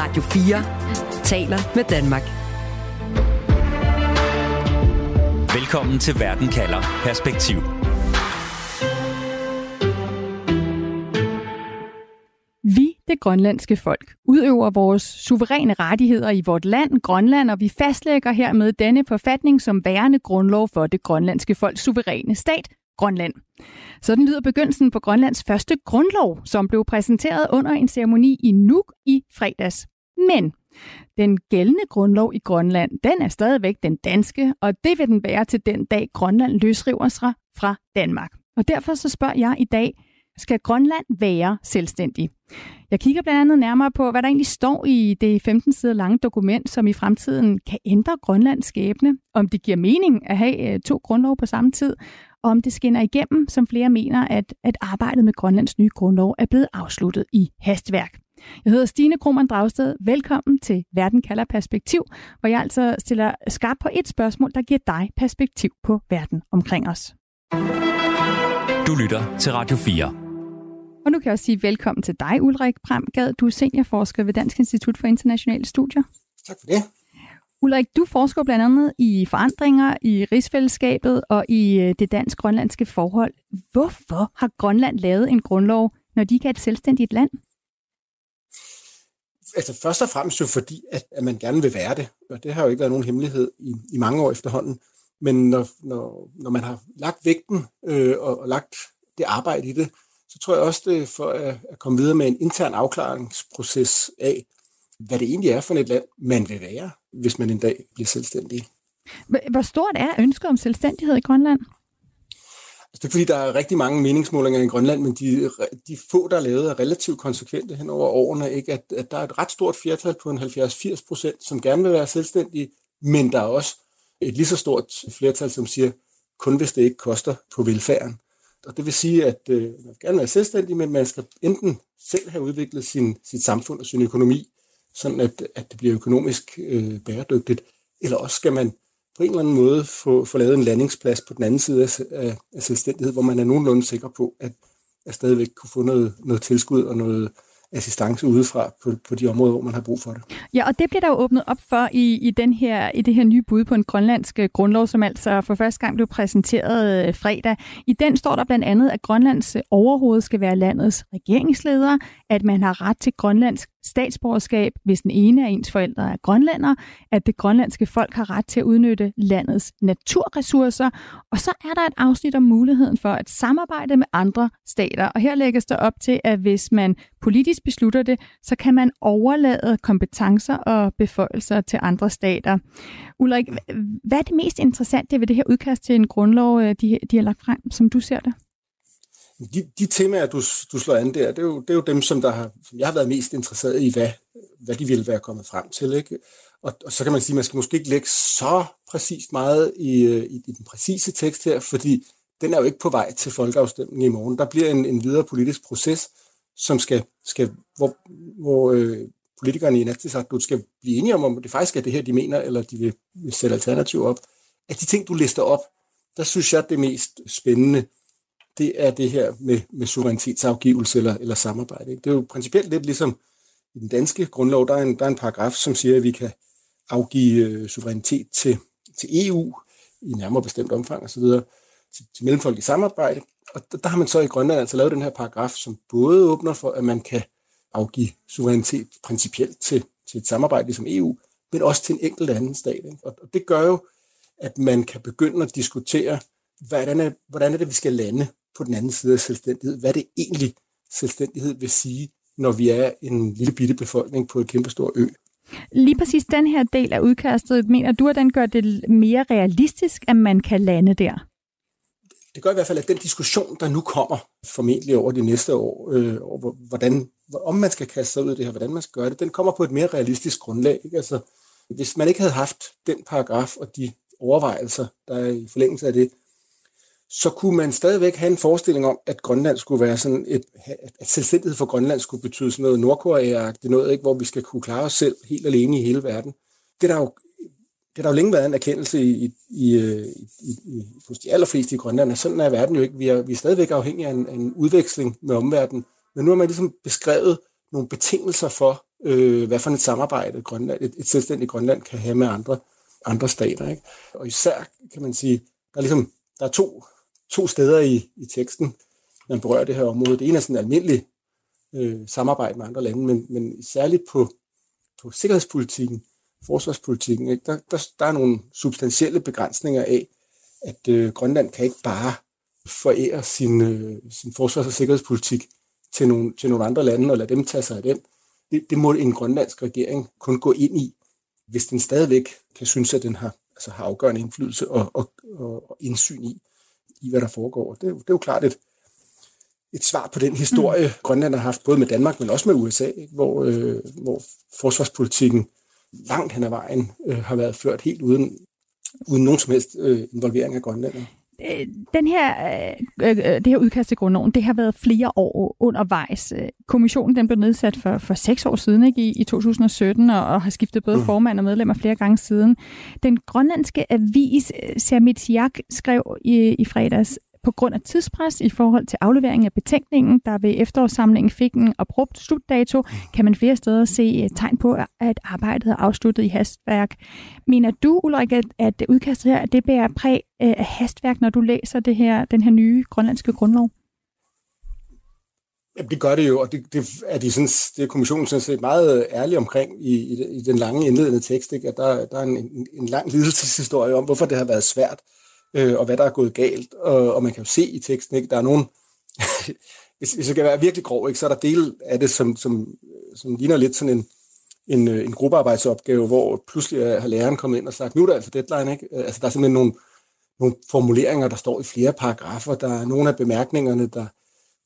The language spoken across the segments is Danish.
Radio 4 taler med Danmark. Velkommen til Verden kalder Perspektiv. Vi, det grønlandske folk, udøver vores suveræne rettigheder i vort land, Grønland, og vi fastlægger hermed denne forfatning som værende grundlov for det grønlandske folks suveræne stat, Grønland. Sådan lyder begyndelsen på Grønlands første grundlov, som blev præsenteret under en ceremoni i Nuuk i fredags. Men den gældende grundlov i Grønland, den er stadigvæk den danske, og det vil den være til den dag Grønland løsriver sig fra Danmark. Og derfor så spørger jeg i dag, skal Grønland være selvstændig? Jeg kigger blandt andet nærmere på, hvad der egentlig står i det 15 sider lange dokument, som i fremtiden kan ændre Grønlands skæbne, om det giver mening at have øh, to grundlov på samme tid, og om det skinner igennem, som flere mener, at, at arbejdet med Grønlands nye grundlov er blevet afsluttet i hastværk. Jeg hedder Stine Krohmann Dragsted. Velkommen til Verden kalder perspektiv, hvor jeg altså stiller skarp på et spørgsmål, der giver dig perspektiv på verden omkring os. Du lytter til Radio 4. Og nu kan jeg også sige velkommen til dig, Ulrik Premgad. Du er seniorforsker ved Dansk Institut for Internationale Studier. Tak for det. Ulrik, du forsker blandt andet i forandringer i rigsfællesskabet og i øh, det dansk-grønlandske forhold. Hvorfor har Grønland lavet en grundlov, når de ikke er et selvstændigt land? Altså først og fremmest jo fordi, at, at man gerne vil være det. Og det har jo ikke været nogen hemmelighed i, i mange år efterhånden. Men når, når, når man har lagt vægten øh, og, og lagt det arbejde i det, så tror jeg også, det for at, at komme videre med en intern afklaringsproces af, hvad det egentlig er for et land, man vil være, hvis man en dag bliver selvstændig. Hvor stort er ønsket om selvstændighed i Grønland? Altså, det er fordi, der er rigtig mange meningsmålinger i Grønland, men de, de få, der er lavet, er relativt konsekvente hen over årene. Ikke? At, at der er et ret stort flertal på en 70-80 procent, som gerne vil være selvstændige, men der er også et lige så stort flertal, som siger, kun hvis det ikke koster på velfærden. Og det vil sige, at øh, man vil gerne være selvstændig, men man skal enten selv have udviklet sin, sit samfund og sin økonomi, sådan at, at det bliver økonomisk øh, bæredygtigt, eller også skal man på en eller anden måde få, få lavet en landingsplads på den anden side af, af, af selvstændighed, hvor man er nogenlunde sikker på, at, at stadigvæk kunne få noget, noget tilskud og noget assistance udefra på, på de områder, hvor man har brug for det. Ja, og det bliver der jo åbnet op for i, i, den her, i det her nye bud på en grønlandsk øh, grundlov, som altså for første gang blev præsenteret øh, fredag. I den står der blandt andet, at Grønlands øh, overhoved skal være landets regeringsleder, at man har ret til grønlandsk statsborgerskab, hvis den ene af ens forældre er grønlænder, at det grønlandske folk har ret til at udnytte landets naturressourcer, og så er der et afsnit om muligheden for at samarbejde med andre stater. Og her lægges der op til, at hvis man politisk beslutter det, så kan man overlade kompetencer og beføjelser til andre stater. Ulrik, hvad er det mest interessante ved det her udkast til en grundlov, øh, de, de har lagt frem, som du ser det? de, de temaer, du, du slår an der, det er, jo, det er jo dem, som, der har, som jeg har været mest interesseret i, hvad, hvad de ville være kommet frem til. Ikke? Og, og så kan man sige, at man skal måske ikke lægge så præcist meget i, øh, i, i den præcise tekst her, fordi den er jo ikke på vej til folkeafstemning i morgen. Der bliver en, en videre politisk proces, som skal, skal hvor, hvor øh, politikerne i Natsisartut skal blive enige om, om det faktisk er det her, de mener, eller de vil, vil sætte alternativ op. At de ting, du lister op, der synes jeg, det mest spændende, det er det her med, med suverænitetsafgivelse eller, eller samarbejde. Ikke? Det er jo principielt lidt ligesom i den danske grundlov, der er en, der er en paragraf, som siger, at vi kan afgive øh, suverænitet til, til EU i nærmere bestemt omfang osv., til, til mellemfolkelig samarbejde. Og der, der har man så i Grønland altså lavet den her paragraf, som både åbner for, at man kan afgive suverænitet principielt til, til et samarbejde ligesom EU, men også til en enkelt anden stat. Ikke? Og, og det gør jo, at man kan begynde at diskutere, hvordan er, hvordan er det, vi skal lande på den anden side af selvstændighed. Hvad det egentlig selvstændighed vil sige, når vi er en lille bitte befolkning på et kæmpestort ø. Lige præcis den her del af udkastet, mener du, at den gør det mere realistisk, at man kan lande der? Det gør i hvert fald, at den diskussion, der nu kommer formentlig over de næste år, øh, over hvordan, om man skal kaste sig ud af det her, hvordan man skal gøre det, den kommer på et mere realistisk grundlag. Ikke? Altså, hvis man ikke havde haft den paragraf og de overvejelser, der er i forlængelse af det, så kunne man stadigvæk have en forestilling om, at Grønland skulle være sådan et, at selvstændighed for Grønland skulle betyde sådan noget nordkorea det noget, ikke, hvor vi skal kunne klare os selv helt alene i hele verden. Det er der jo, det er der jo længe været en erkendelse i, i, i, i, i hos de allerfleste i Grønland, at sådan er verden jo ikke. Vi er, vi er stadigvæk afhængige af en, en udveksling med omverdenen, men nu har man ligesom beskrevet nogle betingelser for, øh, hvad for et samarbejde Grønland, et, et selvstændigt Grønland kan have med andre, andre stater. Ikke? Og især kan man sige, der er, ligesom, der er to, to steder i, i teksten, man berører det her område. Det ene er sådan almindelig øh, samarbejde med andre lande, men, men særligt på, på sikkerhedspolitikken, forsvarspolitikken, ikke? Der, der, der er nogle substantielle begrænsninger af, at øh, Grønland kan ikke bare forære sin, øh, sin forsvars- og sikkerhedspolitik til nogle, til nogle andre lande og lade dem tage sig af den. Det, det må en grønlandsk regering kun gå ind i, hvis den stadigvæk kan synes, at den har, altså har afgørende indflydelse og, og, og, og indsyn i, i, hvad der foregår. Det, det er jo klart et, et svar på den historie, mm. Grønland har haft, både med Danmark, men også med USA, ikke? Hvor, øh, hvor forsvarspolitikken langt hen ad vejen øh, har været ført helt uden, uden nogen som helst øh, involvering af Grønland. Øh, den her, øh, øh, det her udkast til grundloven, det har været flere år undervejs. Kommissionen den blev nedsat for, for seks år siden ikke, i, i 2017, og, og har skiftet både mm. formand og medlemmer flere gange siden. Den grønlandske avis Sermitsiak skrev i, i fredags, på grund af tidspres i forhold til aflevering af betænkningen, der ved efterårssamlingen fik en abrupt slutdato, kan man flere steder se øh, tegn på, at arbejdet er afsluttet i hastværk. Mener du, Ulrik, at, at udkastet her, det bærer præg øh, af hastværk, når du læser det her, den her nye grønlandske grundlov? Ja, det gør det jo, og det, det er, de sådan, det er kommissionen sådan set meget øh, ærlig omkring i, i, i den lange indledende tekst, ikke? at der, der er en, en, en lang lidelseshistorie om, hvorfor det har været svært øh, og hvad der er gået galt. Og, og man kan jo se i teksten, ikke, der er nogen, hvis, hvis det kan være virkelig grov, ikke, så er der dele af det, som, som, som ligner lidt sådan en, en, øh, en gruppearbejdsopgave, hvor pludselig har læreren kommet ind og sagt, nu er der altså deadline. Ikke? Øh, altså, der er simpelthen nogle, nogle formuleringer, der står i flere paragrafer. Der er nogle af bemærkningerne, der,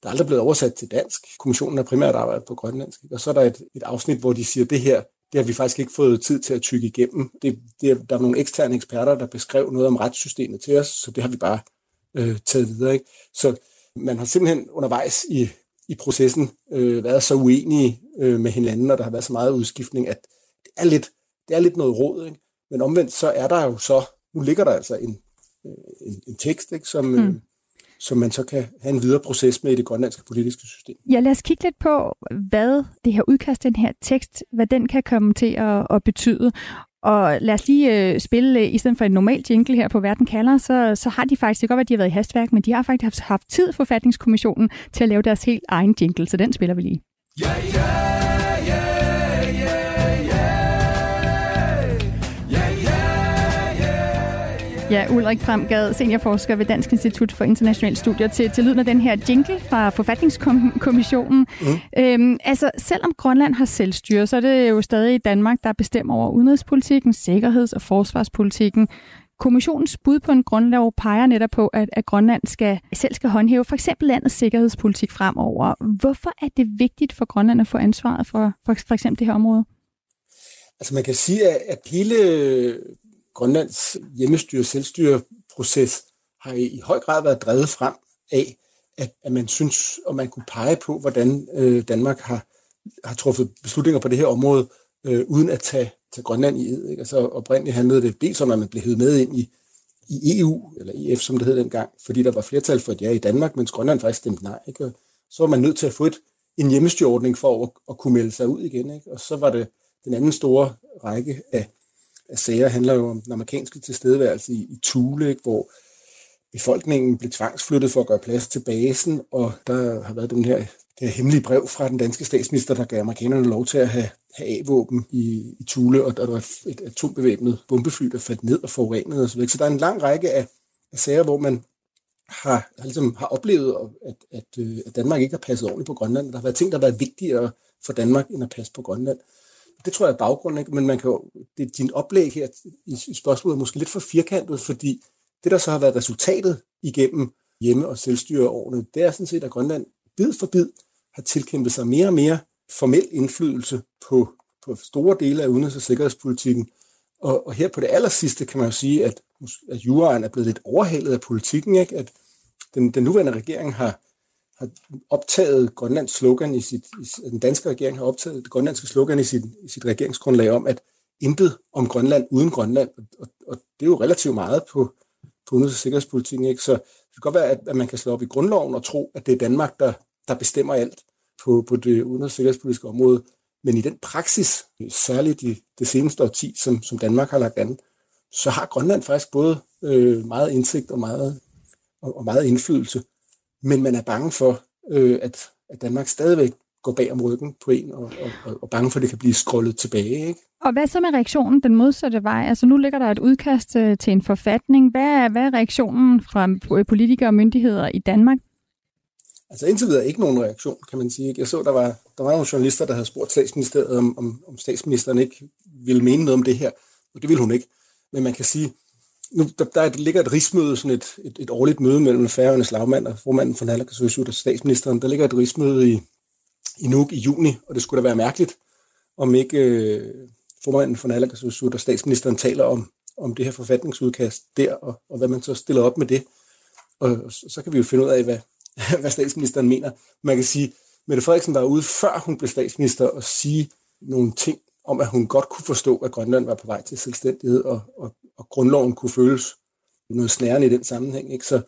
der er aldrig blevet oversat til dansk. Kommissionen har primært arbejdet på grønlandsk. Ikke? Og så er der et, et afsnit, hvor de siger, det her, det har vi faktisk ikke fået tid til at tykke igennem. Det, det, der er nogle eksterne eksperter, der beskrev noget om retssystemet til os, så det har vi bare øh, taget videre. Ikke? Så man har simpelthen undervejs i, i processen øh, været så uenige øh, med hinanden, og der har været så meget udskiftning, at det er lidt, det er lidt noget råd. Ikke? Men omvendt så er der jo så, nu ligger der altså en, øh, en, en tekst, ikke, som, mm som man så kan have en videre proces med i det grønlandske politiske system. Ja, lad os kigge lidt på, hvad det her udkast, den her tekst, hvad den kan komme til at, at betyde. Og lad os lige øh, spille, øh, i stedet for en normal jingle her på Verden kalder, så, så har de faktisk, det kan godt være, at de har været i hastværk, men de har faktisk haft, haft tid, forfatningskommissionen, til at lave deres helt egen jingle, så den spiller vi lige. Yeah, yeah, yeah. Ja, Ulrik Fremgad, seniorforsker ved Dansk Institut for Internationale Studier, til, til lyden af den her jingle fra Forfatningskommissionen. Mm. Øhm, altså, selvom Grønland har selvstyre, så er det jo stadig Danmark, der bestemmer over udenrigspolitikken, sikkerheds- og forsvarspolitikken. Kommissionens bud på en grundlov peger netop på, at, at Grønland skal, selv skal håndhæve for eksempel landets sikkerhedspolitik fremover. Hvorfor er det vigtigt for Grønland at få ansvaret for, for, for eksempel det her område? Altså man kan sige, at hele Grønlands hjemmestyre selvstyreproces har i høj grad været drevet frem af, at, at man synes, og man kunne pege på, hvordan øh, Danmark har, har truffet beslutninger på det her område, øh, uden at tage, tage Grønland i ed. Ikke? Altså oprindeligt handlede det dels om, at man blev hævet med ind i, i EU, eller EF, som det hed dengang, fordi der var flertal for et ja i Danmark, mens Grønland faktisk stemte nej. Ikke? Og så var man nødt til at få et, en hjemmestyreordning for at, at kunne melde sig ud igen. Ikke? Og så var det den anden store række af af sager handler jo om den amerikanske tilstedeværelse i, i Thule, ikke, hvor befolkningen blev tvangsflyttet for at gøre plads til basen, og der har været den her, det her hemmelige brev fra den danske statsminister, der gav amerikanerne lov til at have, have A-våben i, i Thule, og der var et atombevæbnet bombefly, der faldt ned og forurenede osv. Så der er en lang række af, af sager, hvor man har, har, ligesom, har oplevet, at, at, øh, at Danmark ikke har passet ordentligt på Grønland. Der har været ting, der har været vigtigere for Danmark, end at passe på Grønland det tror jeg er baggrunden, ikke? men man kan jo, det, din oplæg her i, i spørgsmålet er måske lidt for firkantet, fordi det, der så har været resultatet igennem hjemme- og selvstyreårene, det er sådan set, at Grønland bid for bid har tilkæmpet sig mere og mere formel indflydelse på, på store dele af udenrigs- og sikkerhedspolitikken. Og, og her på det allersidste kan man jo sige, at, at juraen er blevet lidt overhalet af politikken, ikke? at den, den nuværende regering har, har optaget Grønlands slogan i sit, i, den danske regering har optaget det grønlandske slogan i sit, i sit regeringsgrundlag om, at intet om Grønland uden Grønland, og, og det er jo relativt meget på, på udenrigs- og sikkerhedspolitikken, ikke? så det kan godt være, at, at man kan slå op i grundloven og tro, at det er Danmark, der, der bestemmer alt på, på det udenrigs- og sikkerhedspolitiske område, Men i den praksis, særligt i det seneste årti, som, som Danmark har lagt an, så har Grønland faktisk både øh, meget indsigt og meget, og, og meget indflydelse. Men man er bange for, øh, at, at Danmark stadigvæk går bag om ryggen på en, og, og, og bange for, at det kan blive skrullet tilbage. Ikke? Og hvad så med reaktionen den modsatte vej? Altså nu ligger der et udkast øh, til en forfatning. Hvad er, hvad er reaktionen fra politikere og myndigheder i Danmark? Altså indtil videre ikke nogen reaktion, kan man sige. Jeg så, der var, der var nogle journalister, der havde spurgt statsministeriet, om, om, om statsministeren ikke ville mene noget om det her. Og det ville hun ikke. Men man kan sige, nu, der, der ligger et rigsmøde, sådan et, et, et årligt møde mellem færøernes lagmand og formanden for Nalakasøsut og statsministeren. Der ligger et rigsmøde i, i Nuuk i juni, og det skulle da være mærkeligt, om ikke øh, formanden for Nalakasøsut og statsministeren taler om, om det her forfatningsudkast der, og, og hvad man så stiller op med det. Og så, så kan vi jo finde ud af, hvad, hvad statsministeren mener. Man kan sige, Mette Frederiksen var ude, før hun blev statsminister, og sige nogle ting om, at hun godt kunne forstå, at Grønland var på vej til selvstændighed, og, og, og grundloven kunne føles noget snærende i den sammenhæng. Ikke? Så,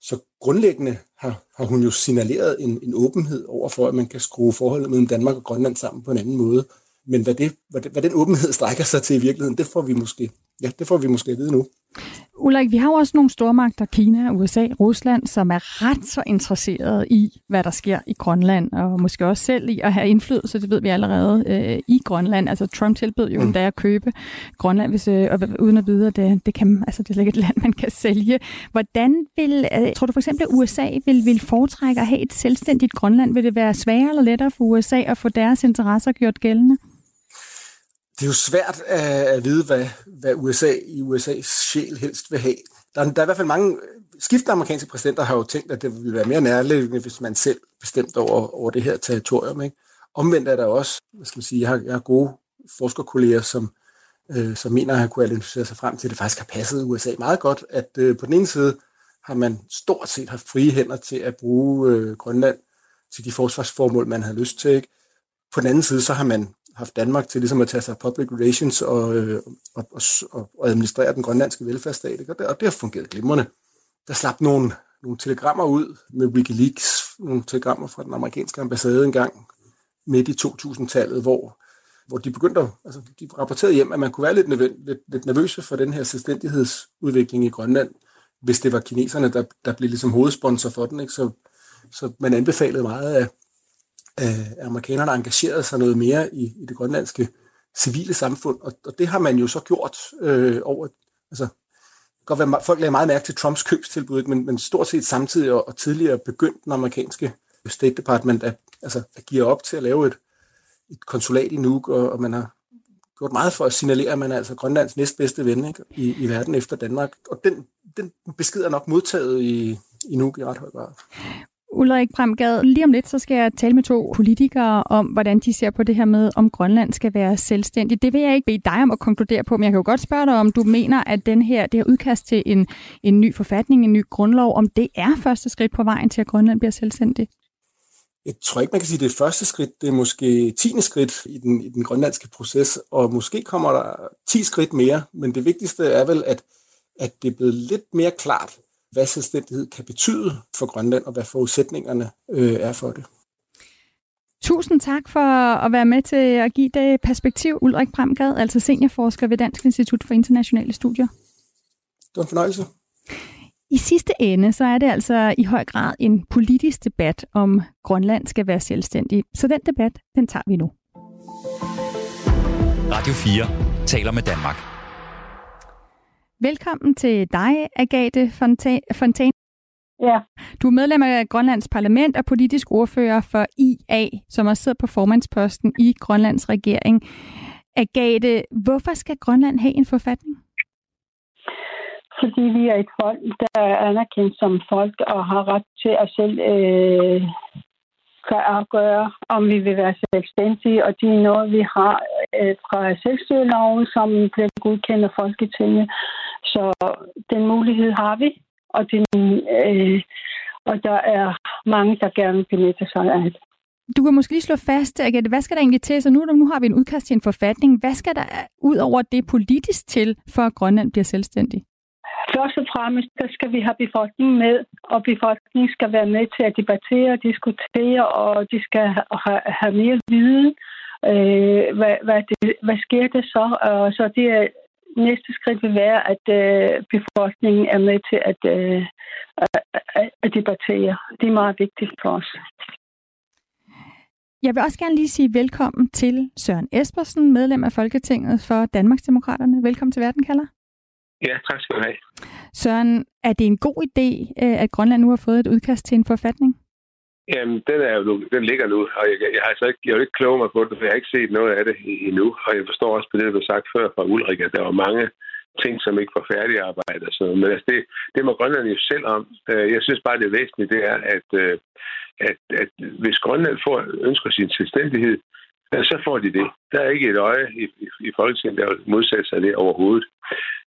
så grundlæggende har, har hun jo signaleret en, en åbenhed over for, at man kan skrue forholdet mellem Danmark og Grønland sammen på en anden måde. Men hvad, det, hvad, det, hvad den åbenhed strækker sig til i virkeligheden, det får vi måske, ja, det får vi måske at vide nu. Ulrik, vi har jo også nogle stormagter, Kina, USA, Rusland, som er ret så interesserede i, hvad der sker i Grønland, og måske også selv i at have indflydelse, det ved vi allerede, øh, i Grønland. Altså Trump tilbød jo mm. endda at købe Grønland, hvis, øh, og, uden at vide, at det, det, kan, altså, det er ikke et land, man kan sælge. Hvordan vil, øh, tror du for eksempel, at USA vil, vil foretrække at have et selvstændigt Grønland? Vil det være sværere eller lettere for USA at få deres interesser gjort gældende? Det er jo svært at, vide, hvad, hvad USA i USA's sjæl helst vil have. Der er, der er i hvert fald mange skiftende amerikanske præsidenter har jo tænkt, at det ville være mere nærliggende, hvis man selv bestemte over, over det her territorium. Ikke? Omvendt er der også, hvad skal man sige, jeg har, jeg har gode forskerkolleger, som, øh, som mener at han kunne analysere sig frem til, at det faktisk har passet USA meget godt, at øh, på den ene side har man stort set haft frie hænder til at bruge øh, Grønland til de forsvarsformål, man havde lyst til. Ikke? På den anden side, så har man haft Danmark til ligesom at tage sig af public relations og, øh, og, og, og administrere den grønlandske velfærdsstat. Ikke? Og, det, og det har fungeret glimrende. Der slap nogle, nogle telegrammer ud med Wikileaks, nogle telegrammer fra den amerikanske ambassade engang midt i 2000-tallet, hvor, hvor de begyndte at, altså de rapporterede hjem, at man kunne være lidt, lidt, lidt nervøse for den her selvstændighedsudvikling i Grønland, hvis det var kineserne, der, der blev ligesom hovedsponsor for den. Ikke? Så, så man anbefalede meget af, øh, amerikanerne engagerede sig noget mere i, i det grønlandske civile samfund, og, og det har man jo så gjort øh, over, altså godt være, folk lagde meget mærke til Trumps købstilbud, men, men stort set samtidig og, og tidligere begyndte den amerikanske State Department at, altså, at give op til at lave et, et konsulat i Nuuk, og, og man har gjort meget for at signalere, at man er altså Grønlands næstbedste ven ikke? I, i verden efter Danmark. Og den, den besked er nok modtaget i, i Nuuk i ret høj grad. Ulrik Bremgad, lige om lidt, så skal jeg tale med to politikere om, hvordan de ser på det her med, om Grønland skal være selvstændigt. Det vil jeg ikke bede dig om at konkludere på, men jeg kan jo godt spørge dig, om du mener, at den her, det her udkast til en, en ny forfatning, en ny grundlov, om det er første skridt på vejen til, at Grønland bliver selvstændigt? Jeg tror ikke, man kan sige, at det er første skridt. Det er måske tiende skridt i den, i den grønlandske proces, og måske kommer der ti skridt mere, men det vigtigste er vel, at, at det er blevet lidt mere klart, hvad selvstændighed kan betyde for Grønland, og hvad forudsætningerne øh, er for det. Tusind tak for at være med til at give det perspektiv, Ulrik Bremgad, altså seniorforsker ved Dansk Institut for Internationale Studier. Det var en fornøjelse. I sidste ende, så er det altså i høj grad en politisk debat, om Grønland skal være selvstændig. Så den debat, den tager vi nu. Radio 4 taler med Danmark. Velkommen til dig, Agathe Fontaine. Ja. Du er medlem af Grønlands parlament og politisk ordfører for IA, som også sidder på formandsposten i Grønlands regering. Agathe, hvorfor skal Grønland have en forfatning? Fordi vi er et folk, der er anerkendt som folk og har ret til at selv øh, kan afgøre, om vi vil være selvstændige, og det er noget, vi har øh, fra selvstyreloven, som bliver godkendt af Folketinget. Så den mulighed har vi, og, den, øh, og der er mange, der gerne benytter sig af det. Du kan måske lige slå fast, Agathe, hvad skal der egentlig til? Så nu, nu har vi en udkast til en forfatning. Hvad skal der ud over det politisk til, for at Grønland bliver selvstændig? Først og fremmest, der skal vi have befolkningen med, og befolkningen skal være med til at debattere, diskutere, og de skal have, have mere viden. Øh, hvad, hvad, det, hvad sker det så? Og så det er, næste skridt vil være, at øh, befolkningen er med til at, øh, at, at debattere. Det er meget vigtigt for os. Jeg vil også gerne lige sige velkommen til Søren Espersen, medlem af Folketinget for Danmarksdemokraterne. Velkommen til Verden, kalder. Ja, tak skal du have. Søren, er det en god idé, øh, at Grønland nu har fået et udkast til en forfatning? Jamen, den, er jo, den ligger nu, og jeg, jeg har altså ikke, jeg har ikke kloge mig på det, for jeg har ikke set noget af det endnu. Og jeg forstår også på det, der blev sagt før fra Ulrik, at der var mange ting, som ikke var færdigarbejdet. Så, men altså, det, det må Grønland jo selv om. Øh, jeg synes bare, det væsentlige det er, at, øh, at, at hvis Grønland får, ønsker sin selvstændighed, så får de det. Der er ikke et øje i, i, i Folketinget, der vil modsætte sig det overhovedet.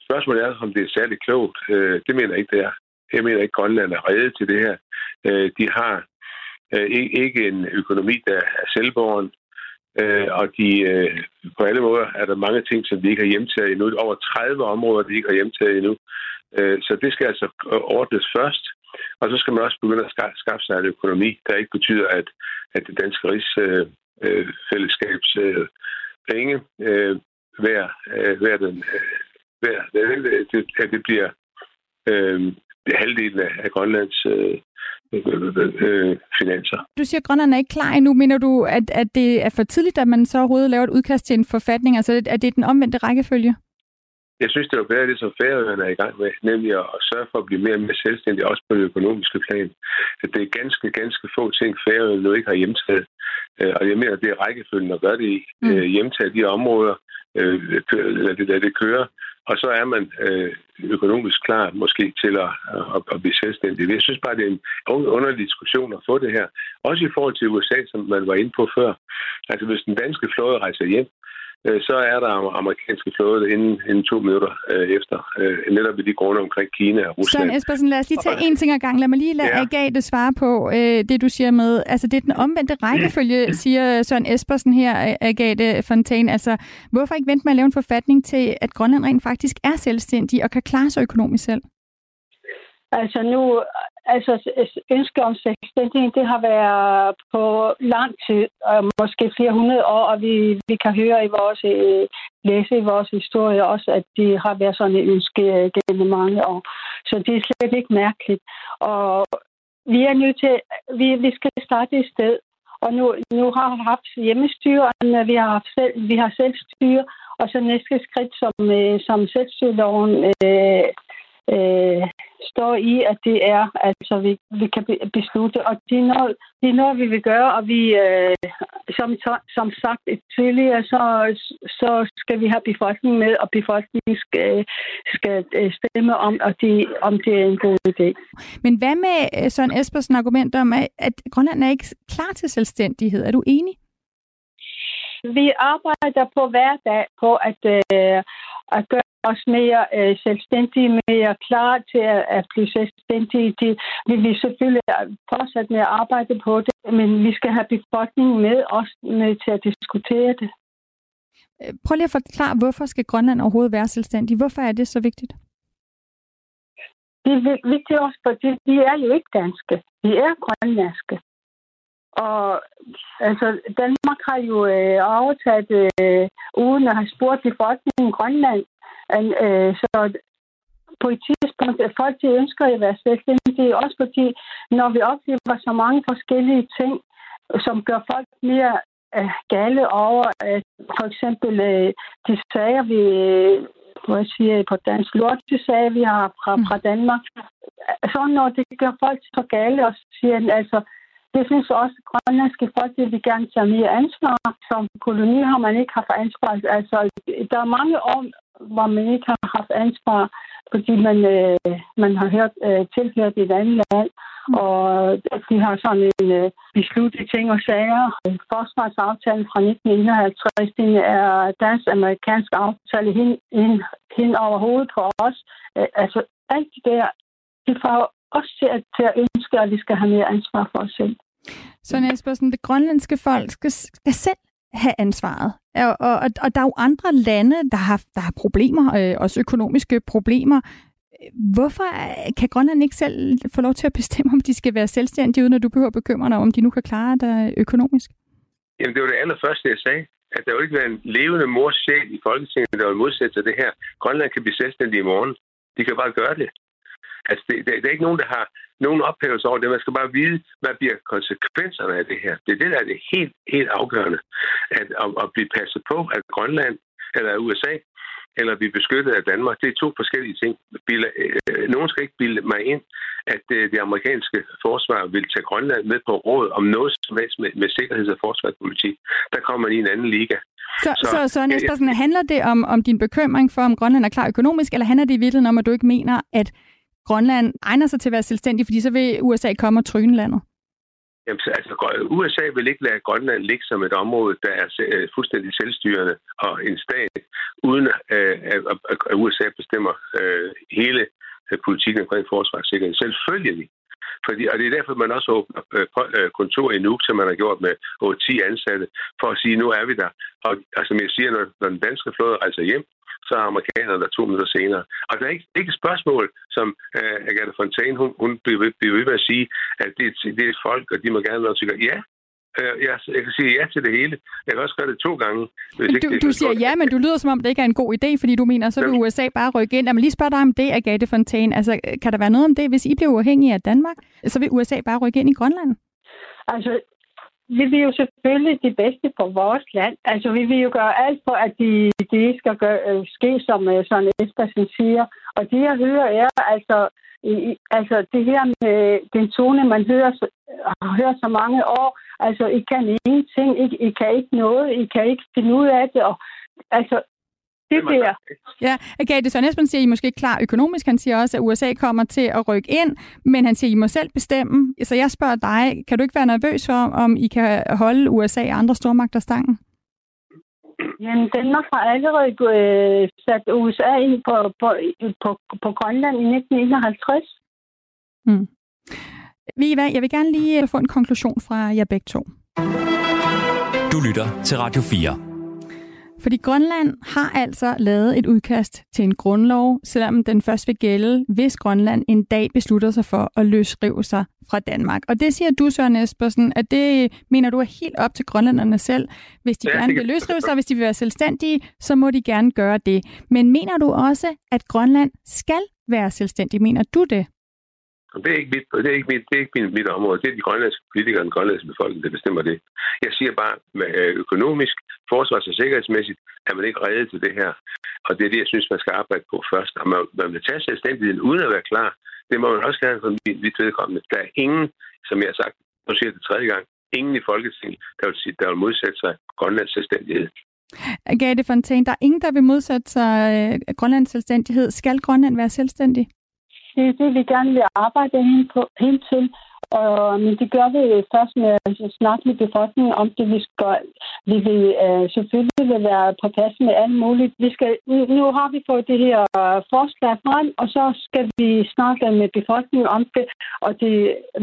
Spørgsmålet er, om det er særlig klogt. Øh, det mener jeg ikke, det er. Jeg mener ikke, at Grønland er reddet til det her. Øh, de har øh, ikke en økonomi, der er selvborgen, øh, og de, på alle måder er der mange ting, som de ikke har hjemtaget endnu. Over 30 områder, de ikke har hjemtaget endnu. Så det skal altså ordnes først. Og så skal man også begynde at skaffe sig en økonomi, der ikke betyder, at, at det danske rigsfællesskabs øh, øh, penge øh, hver, øh, hver den, øh, hver, det, at det bliver øh, halvdelen af, Grønlands øh, øh, finanser. Du siger, at Grønland er ikke klar endnu. Mener du, at, at det er for tidligt, at man så overhovedet laver et udkast til en forfatning? Altså, at det er den omvendte rækkefølge? Jeg synes, det var bedre det, som Færøerne er i gang med, nemlig at sørge for at blive mere og mere selvstændig, også på det økonomiske plan. At det er ganske, ganske få ting, Færøerne nu ikke har hjemtaget. Øh, og jeg mener, det er rækkefølgen at gøre det i. Mm. Øh, hjemtage de områder, øh, lad det, lad det køre, og så er man øh, økonomisk klar måske til at, at, at blive selvstændig. Jeg synes bare, det er en underlig diskussion at få det her. Også i forhold til USA, som man var inde på før. Altså hvis den danske flåde rejser hjem, så er der amerikanske flåde inden, inden to minutter øh, efter, øh, netop i de grunde omkring Kina og Rusland. Søren Espersen, lad os lige tage en ting ad gang. Lad mig lige lade ja. Agathe svare på øh, det, du siger med, altså det er den omvendte rækkefølge, siger Søren Espersen her, Agathe Fontaine. Altså, hvorfor ikke vente med at lave en forfatning til, at Grønland rent faktisk er selvstændig og kan klare sig økonomisk selv? Altså nu, altså ønske om selvstændighed, det har været på lang tid, måske flere hundrede år, og vi, vi kan høre i vores, øh, læse i vores historie også, at de har været sådan et ønske øh, gennem mange år. Så det er slet ikke mærkeligt. Og vi er nødt til, vi, vi skal starte et sted, og nu, nu har vi haft hjemmestyre, vi har, haft selv, vi har selvstyre, og så næste skridt, som, øh, som selvstyreloven øh, øh, står i, at det er, altså vi, vi kan beslutte, og det er, noget, det er noget, vi vil gøre, og vi, øh, som, som sagt tidligere, så, så skal vi have befolkningen med, og befolkningen skal, skal øh, stemme om, og de, om det er en god idé. Men hvad med øh, Søren Espersen argument om, at Grønland er ikke klar til selvstændighed? Er du enig? Vi arbejder på hver dag på at, øh, at gøre os mere øh, selvstændige, mere klar til at, at blive selvstændige. De, vi vil selvfølgelig fortsætte med at arbejde på det, men vi skal have befolkningen med os med til at diskutere det. Øh, prøv lige at forklare, hvorfor skal Grønland overhovedet være selvstændig? Hvorfor er det så vigtigt? Det er vigtigt også, fordi de er jo ikke danske. De er grønlandske. Og altså, Danmark har jo øh, overtaget øh, uden at have spurgt befolkningen i Grønland. Øh, så på et tidspunkt, at folk de ønsker at være selvstændige, også fordi, når vi oplever så mange forskellige ting, som gør folk mere øh, gale over, at for eksempel øh, de sager, vi hvad jeg siger på dansk, lortesager, vi har fra, fra Danmark. Så når det gør folk så gale, og siger, altså, det synes også, at grønlandske folk det vil gerne tage mere ansvar. Som koloni har man ikke haft ansvar. Altså, der er mange hvor man ikke har haft ansvar, fordi man, øh, man har hørt øh, tilhørt et andet land. Mm. Og de har sådan en øh, besluttet ting og sager. Forsvarsaftalen fra 1951, den er dansk-amerikansk aftale hen, hen, hen over hovedet på os. Øh, altså alt det der, det får os til at, til at ønske, at vi skal have mere ansvar for os selv. Sonja Espersen, det grønlandske folk skal, skal selv have ansvaret. Og, og, og der er jo andre lande, der har, der har problemer, øh, også økonomiske problemer. Hvorfor øh, kan Grønland ikke selv få lov til at bestemme, om de skal være selvstændige, uden at du behøver at bekymre dig om, de nu kan klare det økonomisk? Jamen, det var det allerførste, jeg sagde. At der jo ikke være en levende mors sjæl i Folketinget, der vil modsætte sig det her. Grønland kan blive selvstændig i morgen. De kan bare gøre det. Altså, det, det, det er ikke nogen, der har nogen ophævelse over det. Man skal bare vide, hvad bliver konsekvenserne af det her. Det er det, der er det helt, helt afgørende. At, at, at blive passet på, at Grønland eller USA eller blive beskyttet af Danmark. Det er to forskellige ting. Øh, nogen skal ikke bilde mig ind, at øh, det amerikanske forsvar vil tage Grønland med på råd om noget som helst med, med sikkerheds- og forsvarspolitik. Der kommer man i en anden liga. Så, så, så Søren Espersen, handler det om, om din bekymring for, om Grønland er klar økonomisk, eller handler det i virkeligheden om, at du ikke mener, at Grønland egner sig til at være selvstændig, fordi så vil USA komme og tryne landet? Jamen, altså, USA vil ikke lade Grønland ligge som et område, der er øh, fuldstændig selvstyrende og en stat, uden øh, at USA bestemmer øh, hele politikken omkring forsvarssikkerhed. Selvfølgelig. Fordi, og det er derfor, man også åbner kontor i Nuuk, som man har gjort med 8-10 ansatte, for at sige, nu er vi der. Og altså, som jeg siger, når, når den danske flåde rejser hjem, så er amerikanerne der to minutter senere. Og der er ikke, ikke et spørgsmål, som uh, Agatha Fontaine, hun, hun bliver, ved, bliver ved med at sige, at det, det er folk, og de må gerne noget til Ja, uh, jeg, jeg kan sige ja til det hele. Jeg kan også gøre det to gange. Hvis du, ikke, du siger ja, men du lyder som om, det ikke er en god idé, fordi du mener, så vil USA bare rykke ind. Mig lige spørge dig om det, Agathe Fontaine. Altså, kan der være noget om det, hvis I bliver uafhængige af Danmark, så vil USA bare rykke ind i Grønland? Altså, vi vil jo selvfølgelig det bedste for vores land. Altså, vi vil jo gøre alt for, at de, de skal gøre, øh, ske, som uh, Søren Espersen siger. Og det, jeg hører, er altså, i, altså det her med den tone, man hører, har hørt så mange år. Altså, I kan ingenting. I, I kan ikke noget. I kan ikke finde ud af det. Og, altså, det der. Ja, Agathe Søren Esben siger, at I måske ikke klar økonomisk. Han siger også, at USA kommer til at rykke ind, men han siger, at I må selv bestemme. Så jeg spørger dig, kan du ikke være nervøs for, om I kan holde USA og andre stormagter stangen? Jamen, Danmark har allerede øh, sat USA ind på, på, på, på Grønland i 1951. Mm. Viva, jeg vil gerne lige få en konklusion fra jer begge to. Du lytter til Radio 4. Fordi Grønland har altså lavet et udkast til en grundlov, selvom den først vil gælde, hvis Grønland en dag beslutter sig for at løsrive sig fra Danmark. Og det siger du, Søren Espersen, at det mener du er helt op til grønlænderne selv. Hvis de ja, gerne vil løsrive sig, hvis de vil være selvstændige, så må de gerne gøre det. Men mener du også, at Grønland skal være selvstændig? Mener du det? Det er ikke mit, det er ikke mit, det er ikke mit, mit område. Det er de grønlandske politikere og den grønlandske befolkning, der bestemmer det. Jeg siger bare, med øh, økonomisk, forsvars- og sikkerhedsmæssigt, er man ikke reddet til det her. Og det er det, jeg synes, man skal arbejde på først. Og man, man vil tage selvstændigheden uden at være klar. Det må man også gerne for mit vedkommende. Der er ingen, som jeg har sagt, nu siger jeg det tredje gang, ingen i Folketinget, der vil, sige, der vil modsætte sig Grønlands selvstændighed. Agathe Fontaine, der er ingen, der vil modsætte sig øh, Grønlands selvstændighed. Skal Grønland være selvstændig? Det er det, vi gerne vil arbejde hen, på, hen til. Og, men det gør vi først med at snakke med befolkningen om det. Vi, skal, vi vil uh, selvfølgelig vil være på plads med alt muligt. Vi skal, nu har vi fået det her forslag frem, og så skal vi snakke med befolkningen om det, og det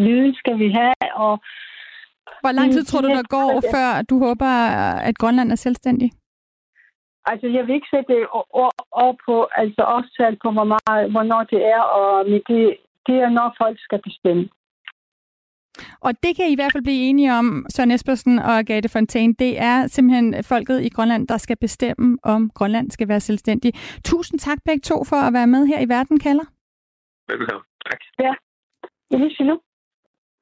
viden skal vi have. Og, Hvor lang tid tror du, der går, før du håber, at Grønland er selvstændig? Altså, jeg vil ikke sætte over på, altså også på, hvor meget, hvornår det er, og det, det er, når folk skal bestemme. Og det kan I i hvert fald blive enige om, Søren Espersen og Agathe Fontaine. Det er simpelthen folket i Grønland, der skal bestemme, om Grønland skal være selvstændig. Tusind tak begge to for at være med her i Verden kalder. Velkommen. Tak. Ja. Jeg vil sige nu.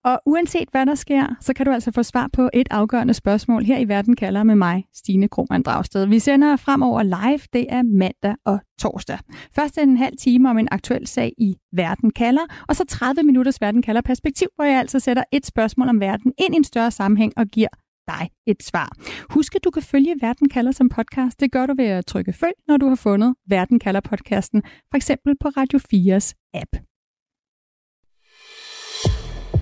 Og uanset hvad der sker, så kan du altså få svar på et afgørende spørgsmål her i Verden kalder med mig, Stine Krohmann Dragsted. Vi sender fremover live, det er mandag og torsdag. Først en halv time om en aktuel sag i Verden kalder, og så 30 minutters Verden kalder perspektiv, hvor jeg altså sætter et spørgsmål om verden ind i en større sammenhæng og giver dig et svar. Husk, at du kan følge Verden kalder som podcast. Det gør du ved at trykke følg, når du har fundet Verden kalder podcasten, for eksempel på Radio 4's app.